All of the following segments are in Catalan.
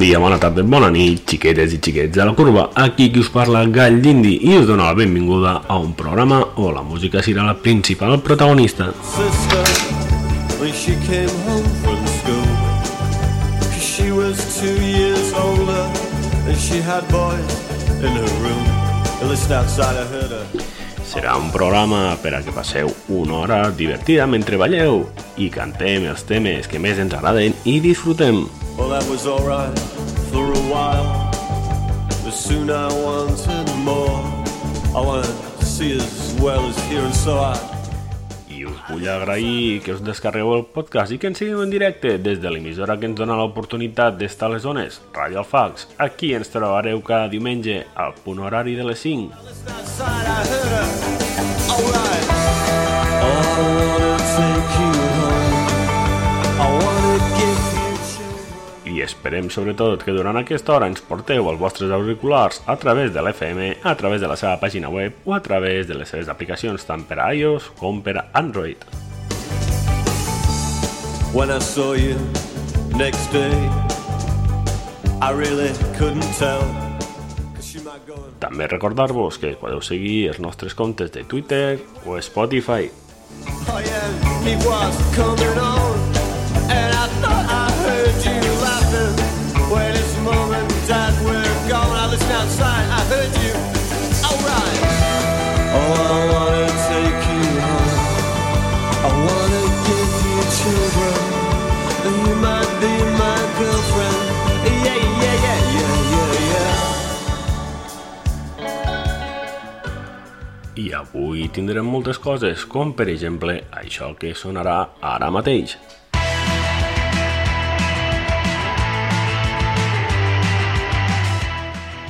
dia, bona tarda, bona nit, xiquetes i xiquets de la curva. Aquí qui us parla, Gall d'Indi, i us dono la benvinguda a un programa on la música serà la principal protagonista. she came she was years and she had boys in her room. Outside. Serà un programa per a que passeu una hora divertida mentre balleu i cantem els temes que més ens agraden i disfrutem. That was alright for a while. But soon I wanted more. I wanted to see as well as hear, and so I. I us vull agrair que us descarregueu el podcast i que ens seguiu en directe des de l'emissora que ens dona l'oportunitat d'estar a les zones, Ràdio Alfax. Aquí ens trobareu cada diumenge al punt horari de les 5. I esperem sobretot que durant aquesta hora ens porteu els vostres auriculars a través de l'FM, a través de la seva pàgina web o a través de les seves aplicacions tant per a iOS com per a Android. When I saw you next day, I really couldn't tell. També recordar-vos que podeu seguir els nostres comptes de Twitter o Spotify. Oh yeah, When it's mom and dad were gone, I listened outside, I heard you. Alright. Oh, I wanna take you home. I wanna give you children. And you might be my girlfriend. Yeah, yeah, yeah, yeah, yeah, yeah. I avui tindrem moltes coses, com per exemple això que sonarà ara mateix.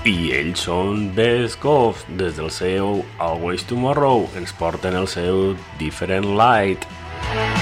I ells són Best Ghost, des del seu Always Tomorrow, ens porten el seu Different Light. Looking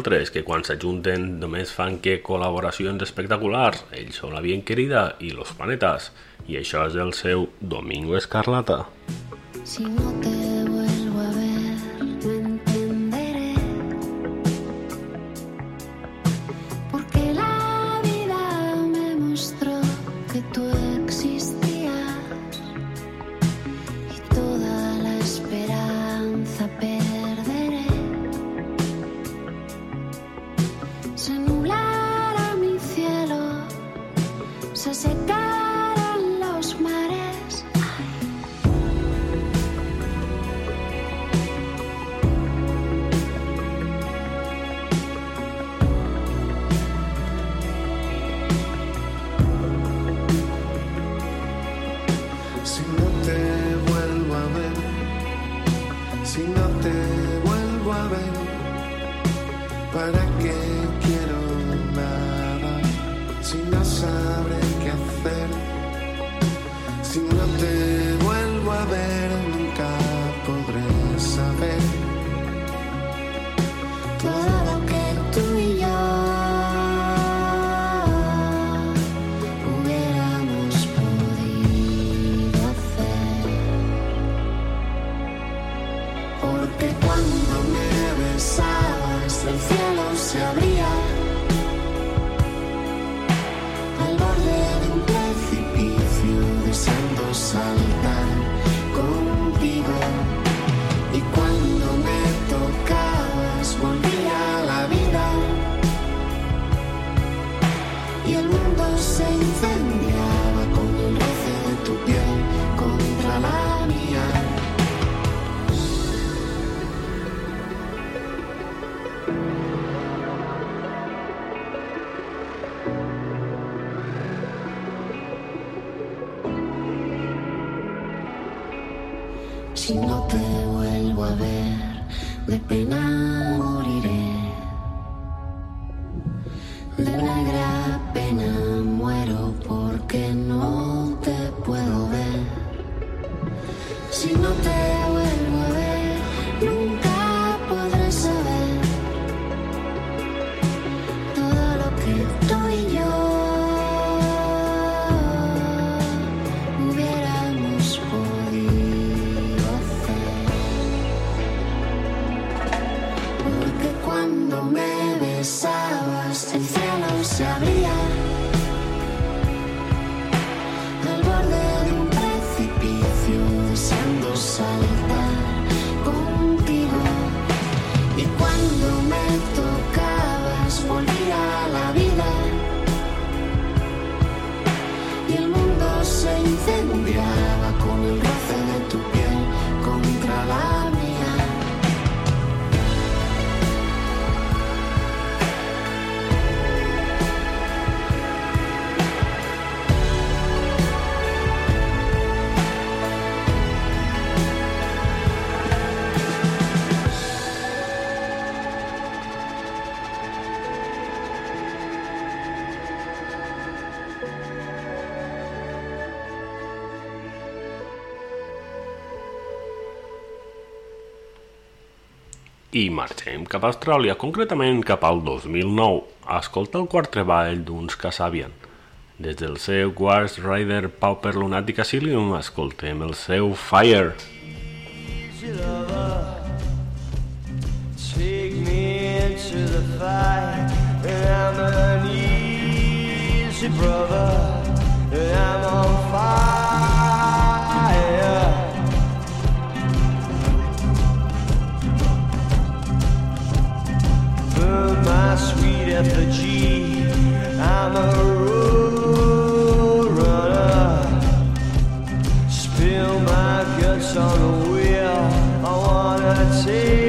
altres que quan s'ajunten només fan que col·laboracions espectaculars, ells són la bien querida i los planetas, i això és el seu Domingo Escarlata. Si no te Si no te vuelvo a ver, de pena moriré. Marxem cap a Austràlia, concretament cap al 2009, a escoltar el quart treball d'uns Kasabian. Des del seu Wars Rider Pauper Lunatic Asylum escoltem el seu Fire. Take me into the fight, and I'm an easy brother, and I'm on fire. Effigy. I'm a road runner. Spill my guts on the wheel. I wanna taste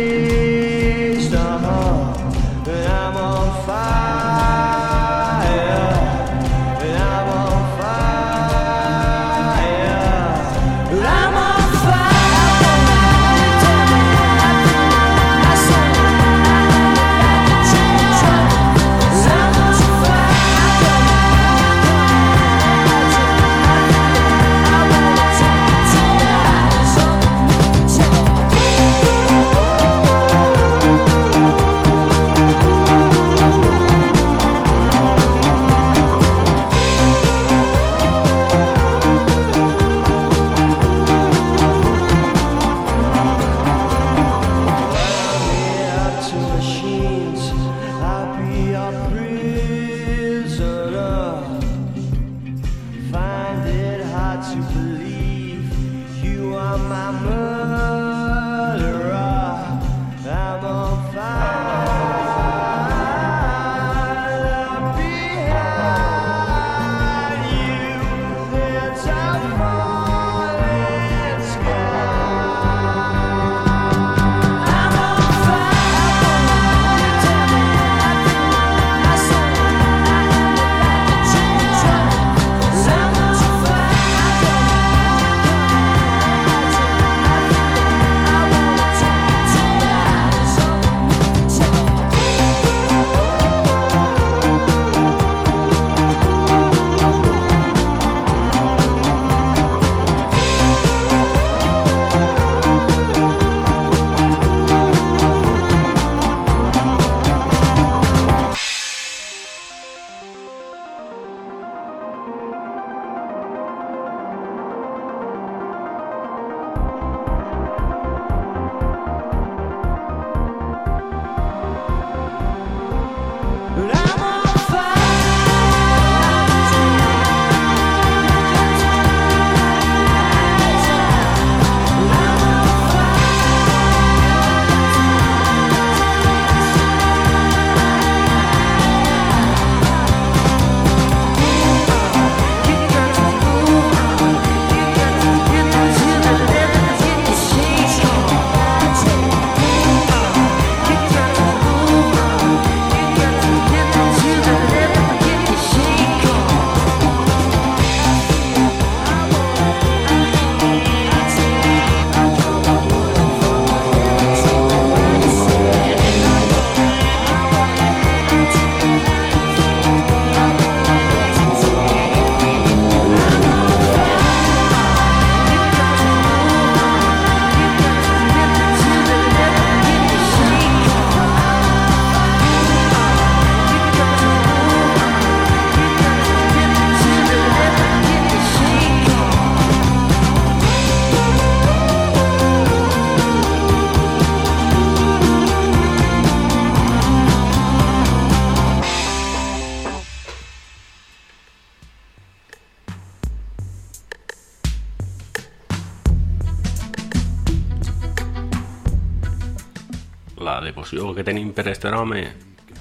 connexió que tenim per este home,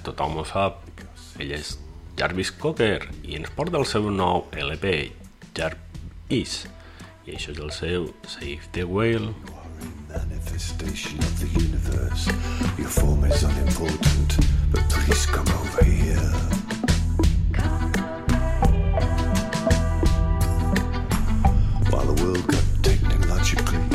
tothom ho sap, ell és Jarvis Cocker i ens porta el seu nou LP, Jarvis, i això és el seu Save the Whale. manifestation of the universe. Your form is unimportant, but please come over here. While the world got technologically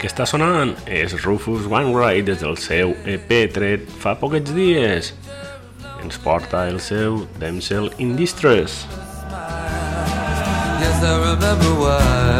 que està sonant és Rufus Wainwright des del seu EP tret fa poquets dies. Ens porta el seu Damsel in Distress. Yes, I remember why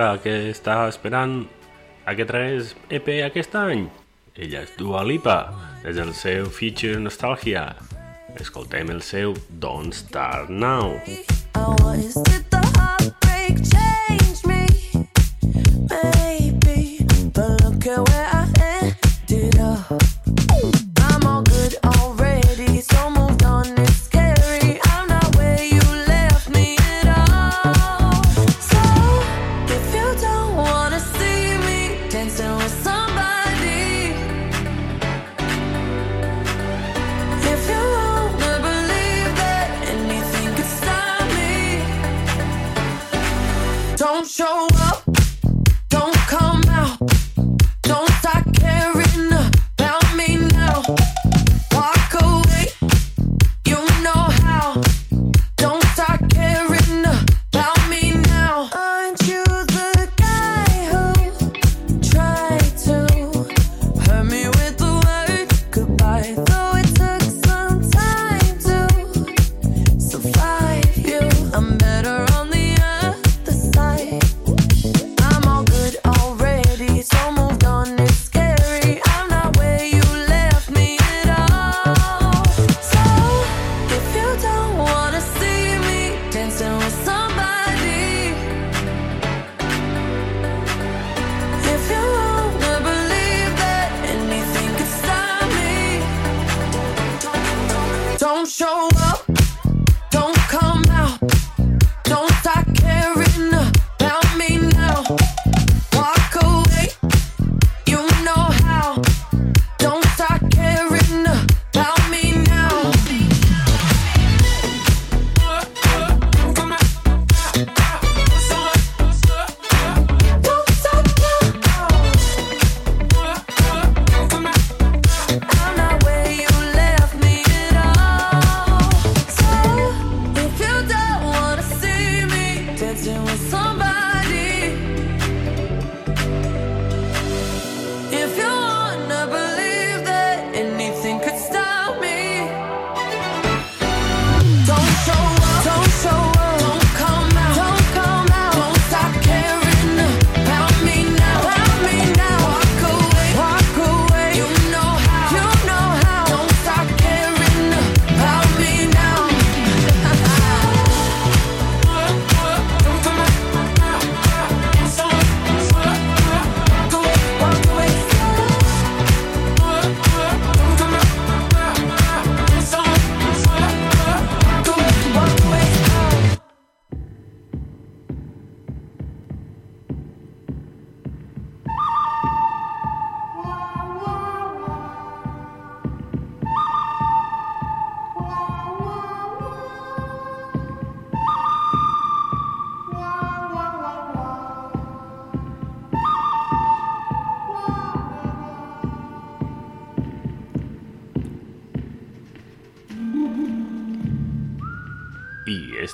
altra que està esperant a que tragués EP aquest any? Ella és Dua Lipa, és el seu feature Nostalgia. Escoltem el seu Don't Start Now. I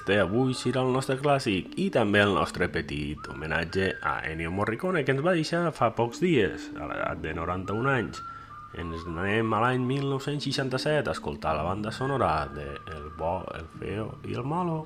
de avui serà el nostre clàssic i també el nostre petit homenatge a Ennio Morricone, que ens va deixar fa pocs dies, a l'edat de 91 anys. Ens anem a l'any 1967 a escoltar la banda sonora de El bo, el feo i el malo.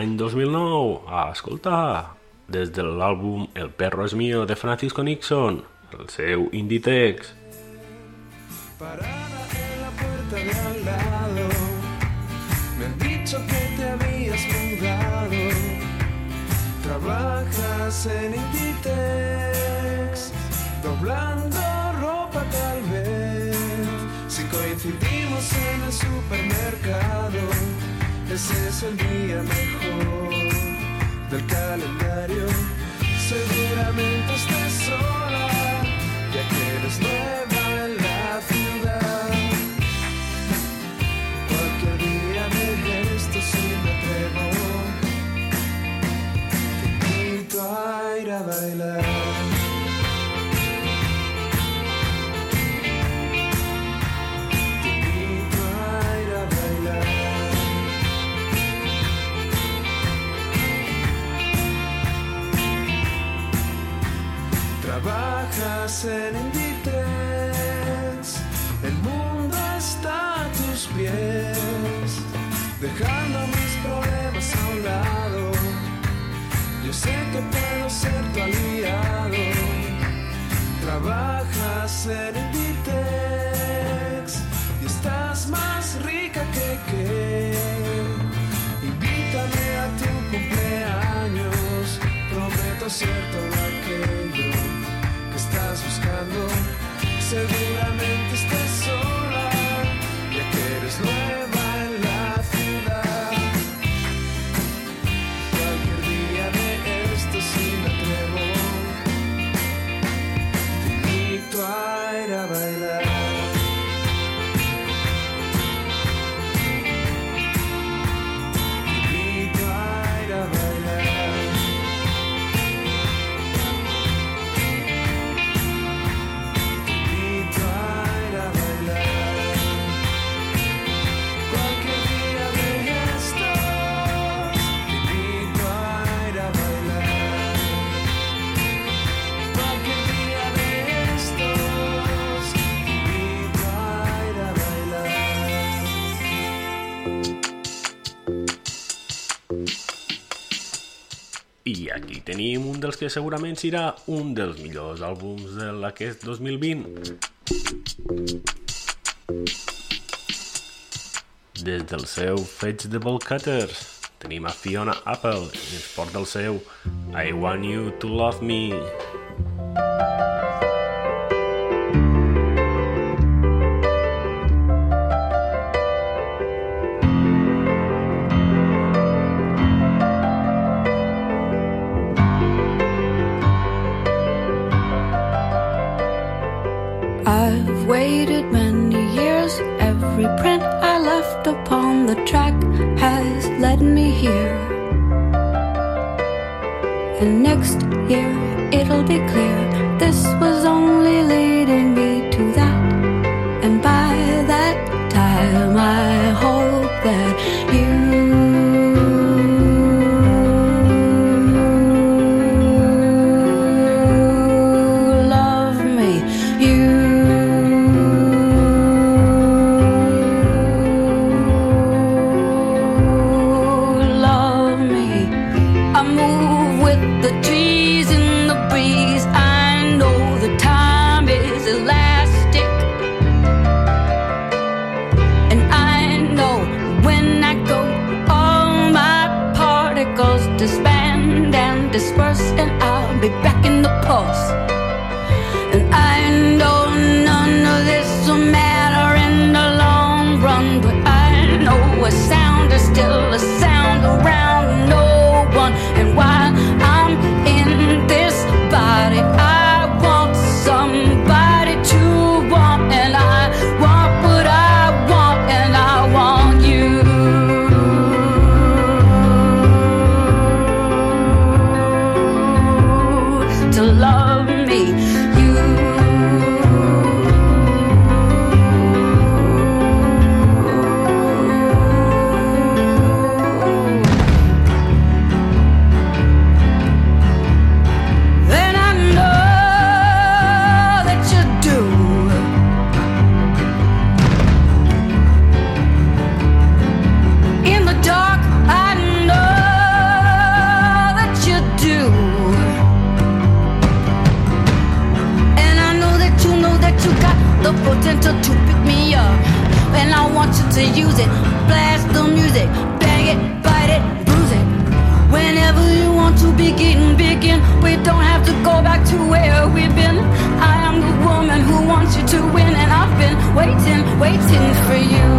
L'any 2009 a escoltar des de l'àlbum El perro es mío de Francisco Nixon, el seu Inditex. Parada en la puerta de al lado, me han dicho que te habías mudado. Trabajas en Inditex, doblando ropa tal vez. Si coincidimos en el supermercado, ese es el día mejor del calendario. Seguramente estés sola, ya que nueva en la ciudad. Cualquier día de esto si me atrevo, te invito a ir a bailar. Trabajas en Inditex, el mundo está a tus pies, dejando mis problemas a un lado. Yo sé que puedo ser tu aliado. Trabajas en Inditex y estás más rica que qué. Invítame a tu cumpleaños, prometo ser todo dels que segurament serà un dels millors àlbums de aquest 2020. Des del seu Fetch the Ball Cutters tenim a Fiona Apple i ens porta el seu I Want You to Love Me. I've many years. Every print I left upon the track has led me here. And next year it'll be clear this was only leading me to that. And by that time, I hope that begin, begin. We don't have to go back to where we've been. I am the woman who wants you to win, and I've been waiting, waiting for you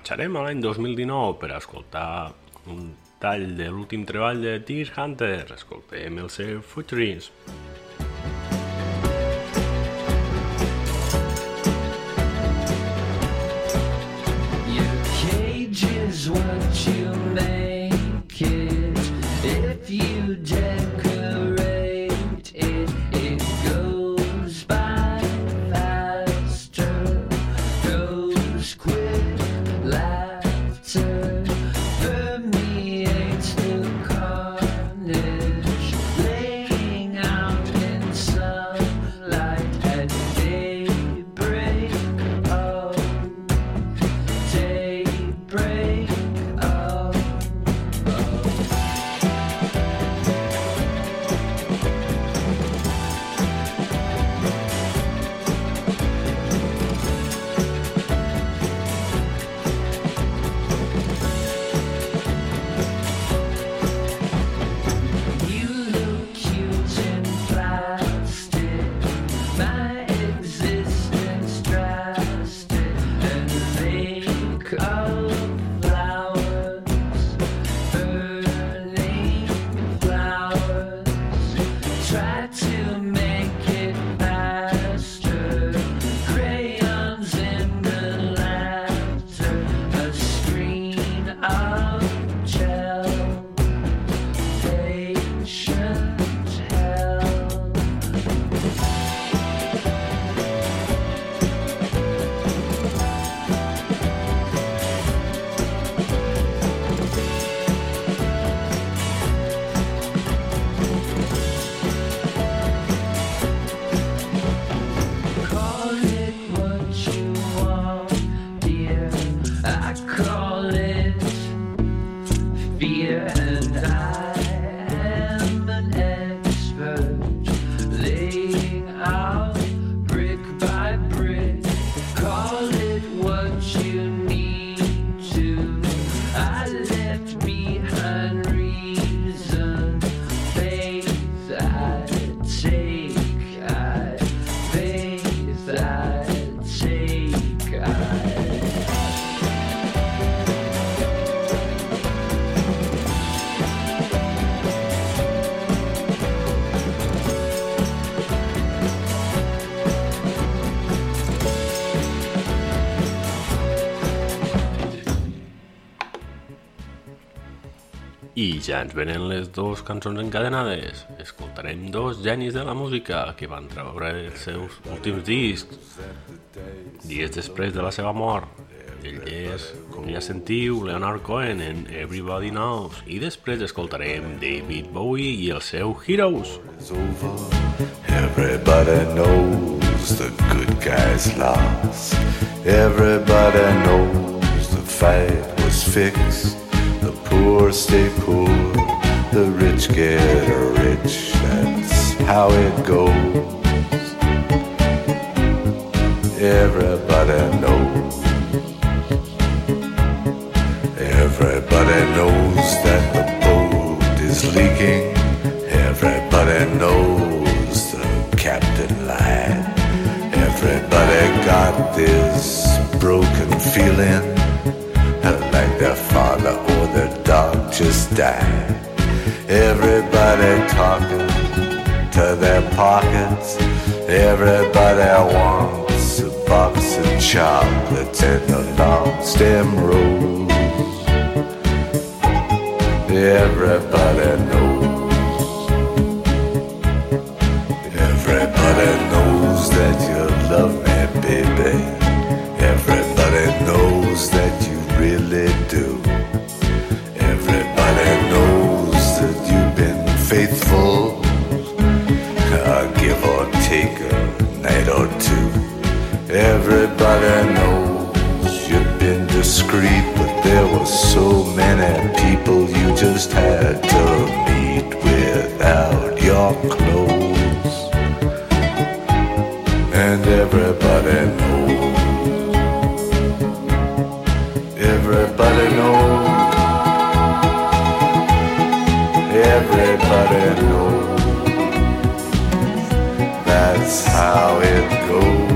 marxarem a l'any 2019 per escoltar un tall de l'últim treball de Deer Hunter. Escoltem el seu cage is what you make I ja ens venen les dues cançons encadenades. Escoltarem dos genis de la música que van treure els seus últims discs dies després de la seva mort. Ell és, com ja sentiu, Leonard Cohen en Everybody Knows. I després escoltarem David Bowie i el seu Heroes. Everybody knows the good guys lost. Everybody knows the fight was fixed. Poor stay poor, the rich get rich. That's how it goes. Everybody knows. Everybody knows that the boat is leaking. Everybody knows the captain lied. Everybody got this broken feeling their father or their dog just died. Everybody talking to their pockets. Everybody wants a box of chocolates and a long stem rose. Everybody Everybody knows you've been discreet, but there were so many people you just had to meet without your clothes. And everybody knows. Everybody knows. Everybody knows. That's how it goes.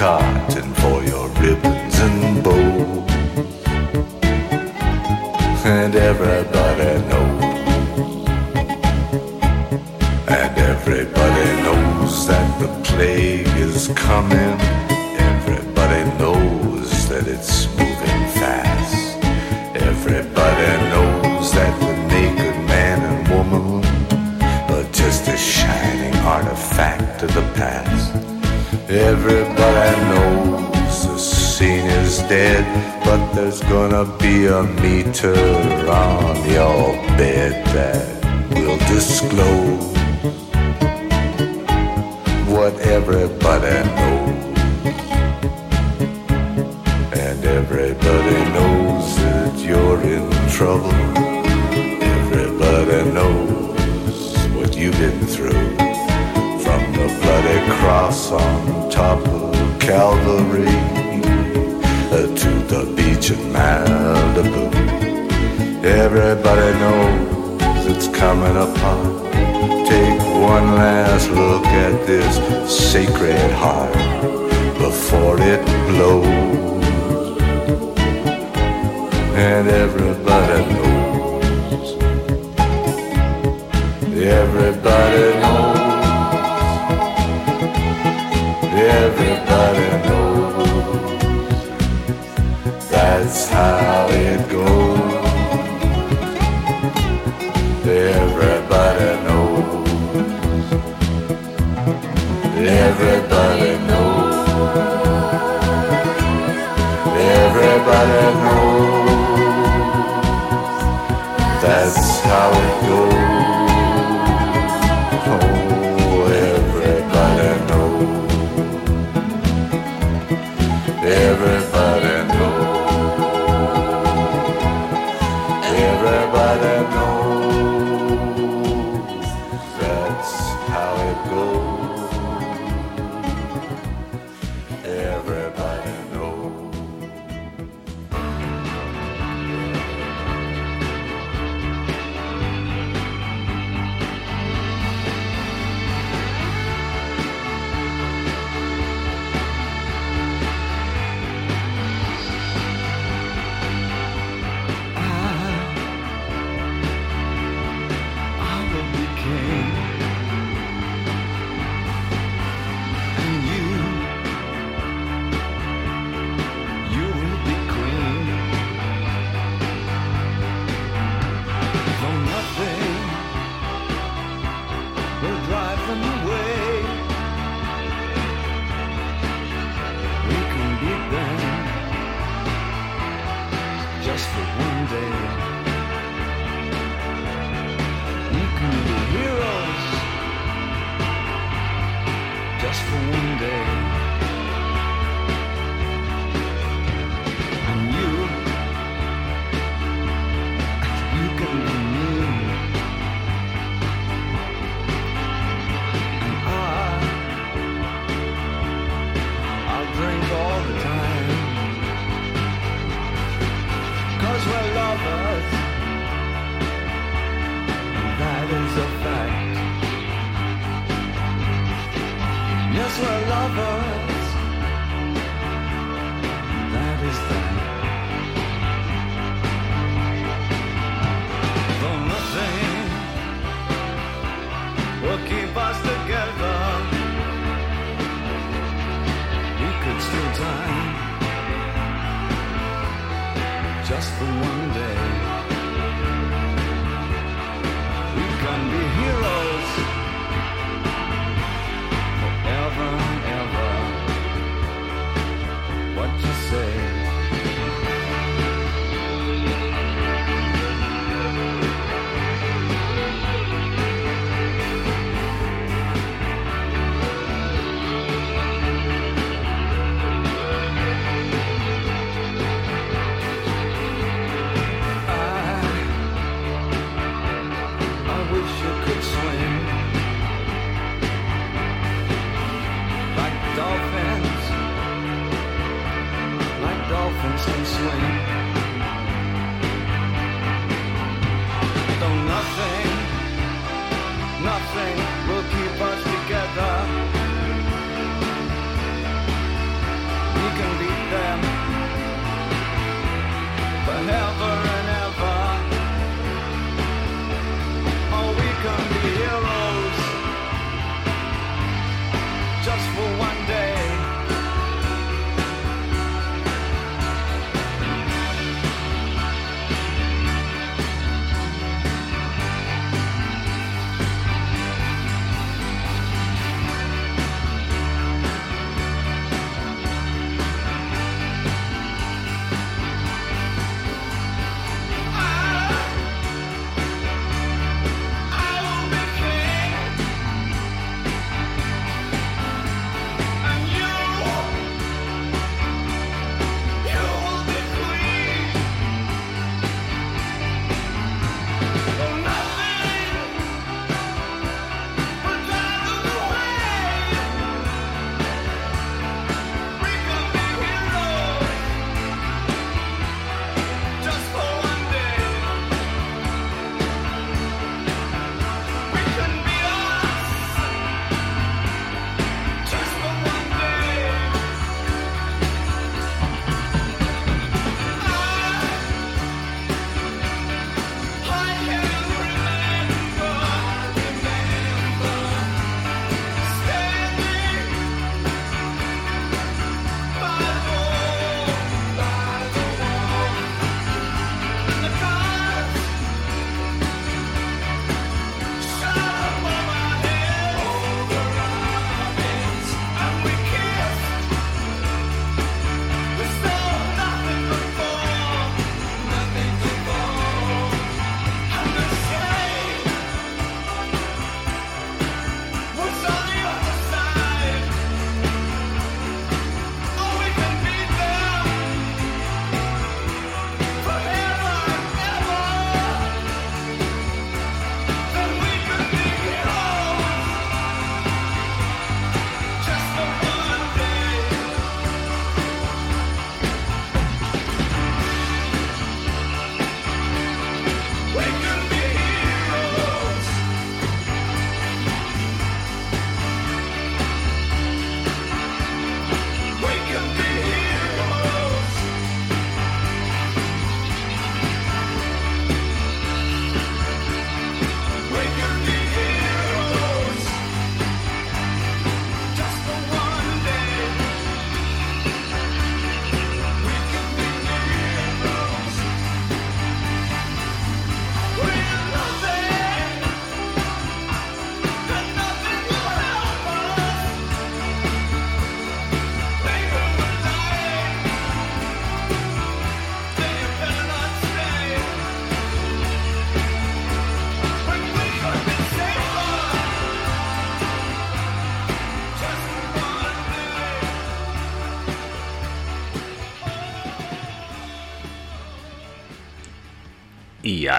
car a meter on your bed that will disclose what everybody knows. And everybody knows that you're in trouble. Everybody knows what you've been through. From the bloody cross on top of Calvary to the beach in Malibu. Everybody knows it's coming apart. Take one last look at this sacred heart before it blows. And everybody knows. Everybody knows. Everybody knows. That's how it goes. Everybody knows. Everybody knows. Everybody knows. That's how it goes. Dolphins can swim.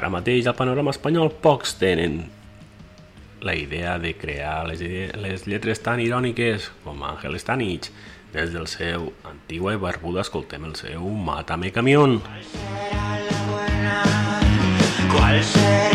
Ara mateix al panorama espanyol pocs tenen la idea de crear les, les lletres tan iròniques com Ángel Stanich. Des del seu Antigua i Barbuda escoltem el seu Mátame Camión. Qual serà la buena? Qual serà?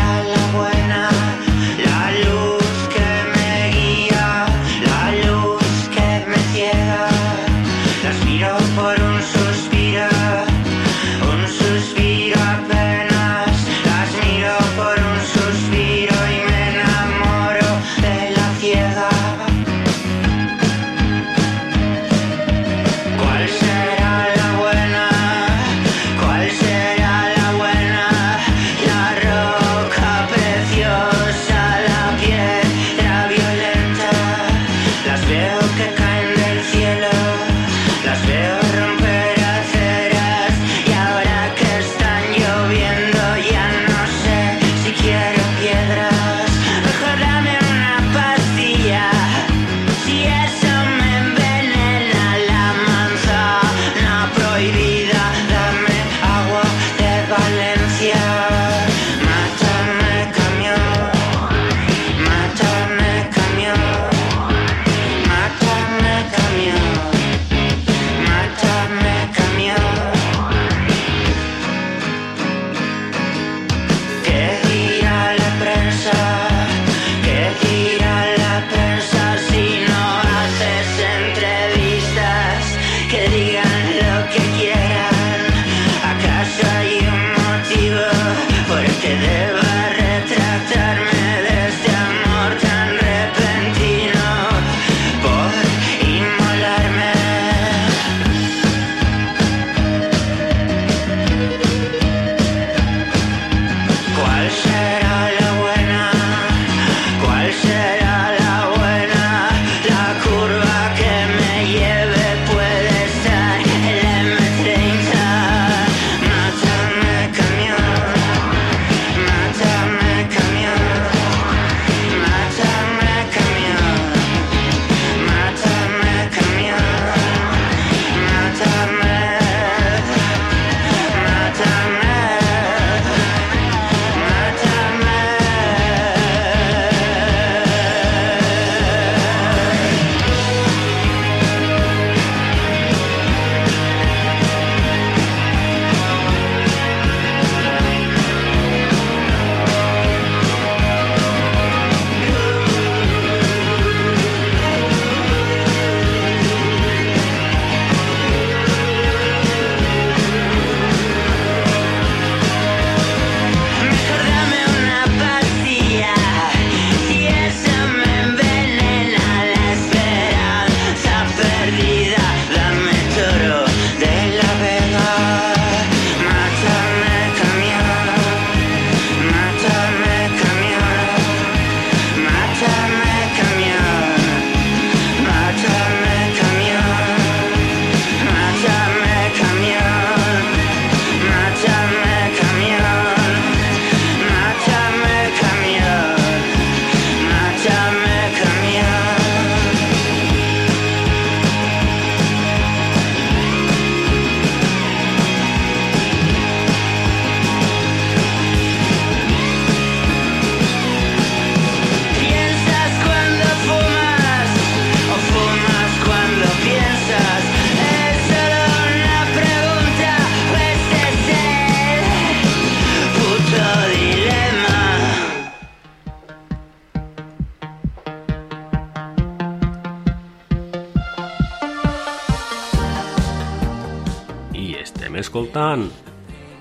tant,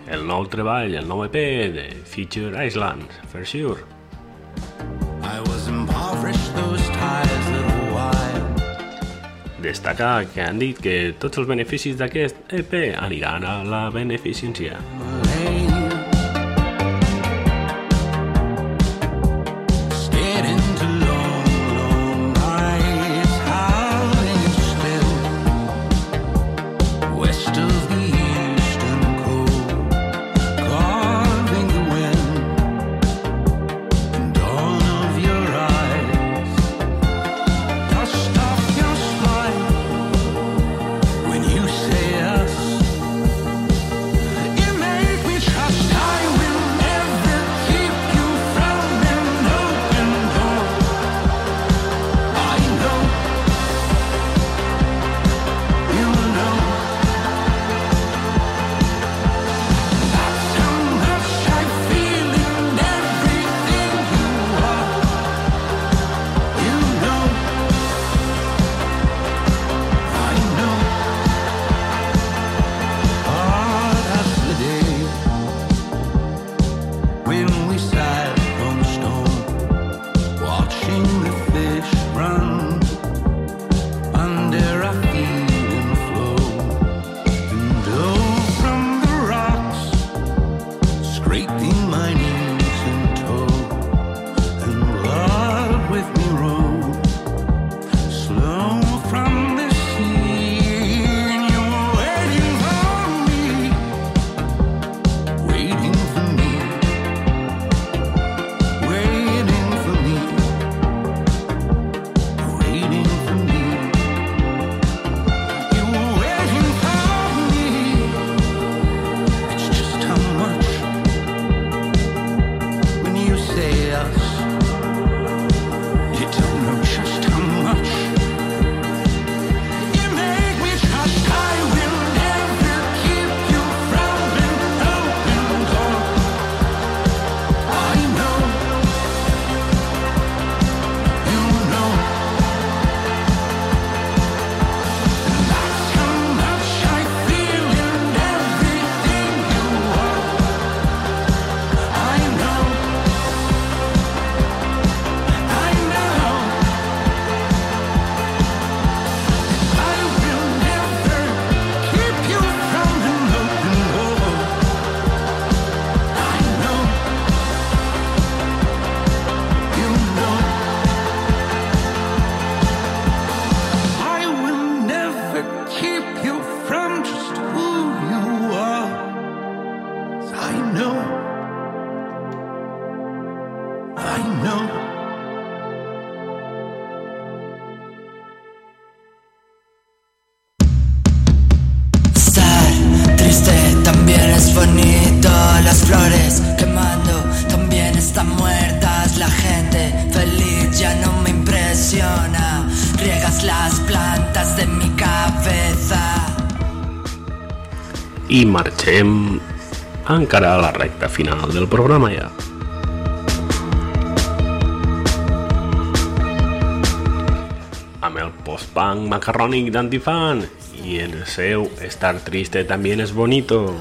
el nou treball, el nou EP de Feature Island, for sure. I was impoverished, those ties that Destacar que han dit que tots els beneficis d'aquest EP aniran a la beneficència. Mm marxem encara a la recta final del programa ja. Amb el post-punk macarrònic d'Antifan i el seu Estar triste també és bonito.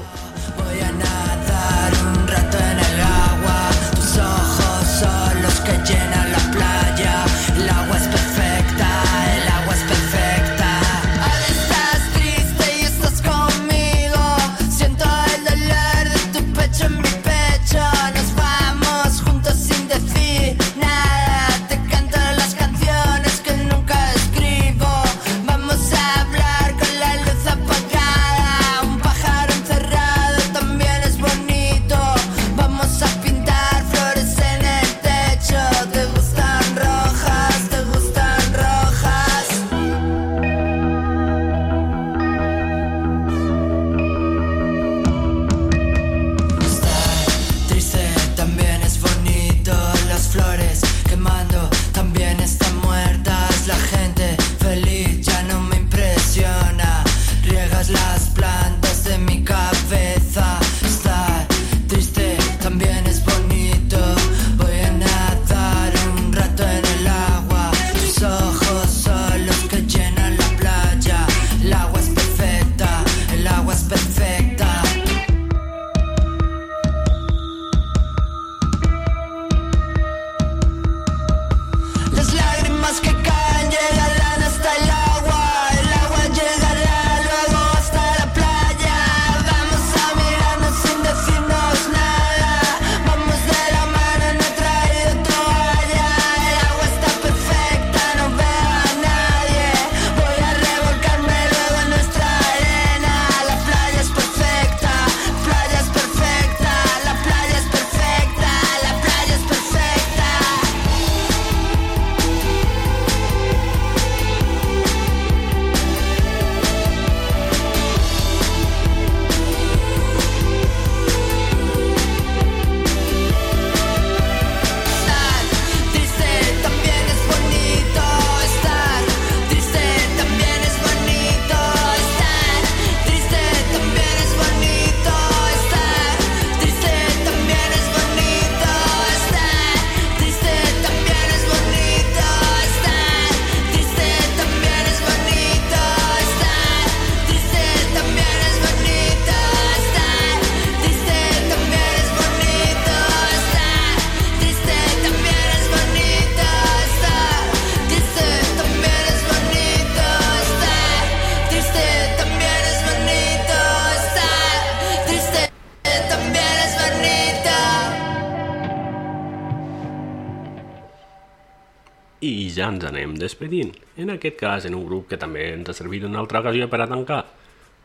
Anem despedint, en aquest cas en un grup que també ens ha servit una altra ocasió per a tancar.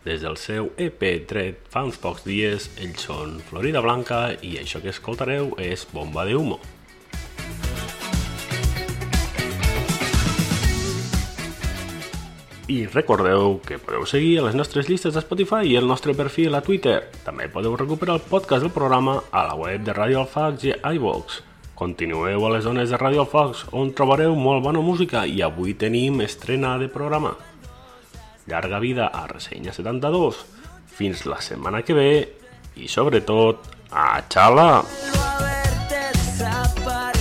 Des del seu EP tret fa uns pocs dies, ells són Florida Blanca i això que escoltareu és Bomba de Humo. I recordeu que podeu seguir a les nostres llistes de Spotify i el nostre perfil a Twitter. També podeu recuperar el podcast del programa a la web de Radio Alfax i iVox. Continueu a les zones de Radio Alfax, on trobareu molt bona música i avui tenim estrena de programa. Llarga vida a Ressenya 72. Fins la setmana que ve i sobretot, a xala! A verte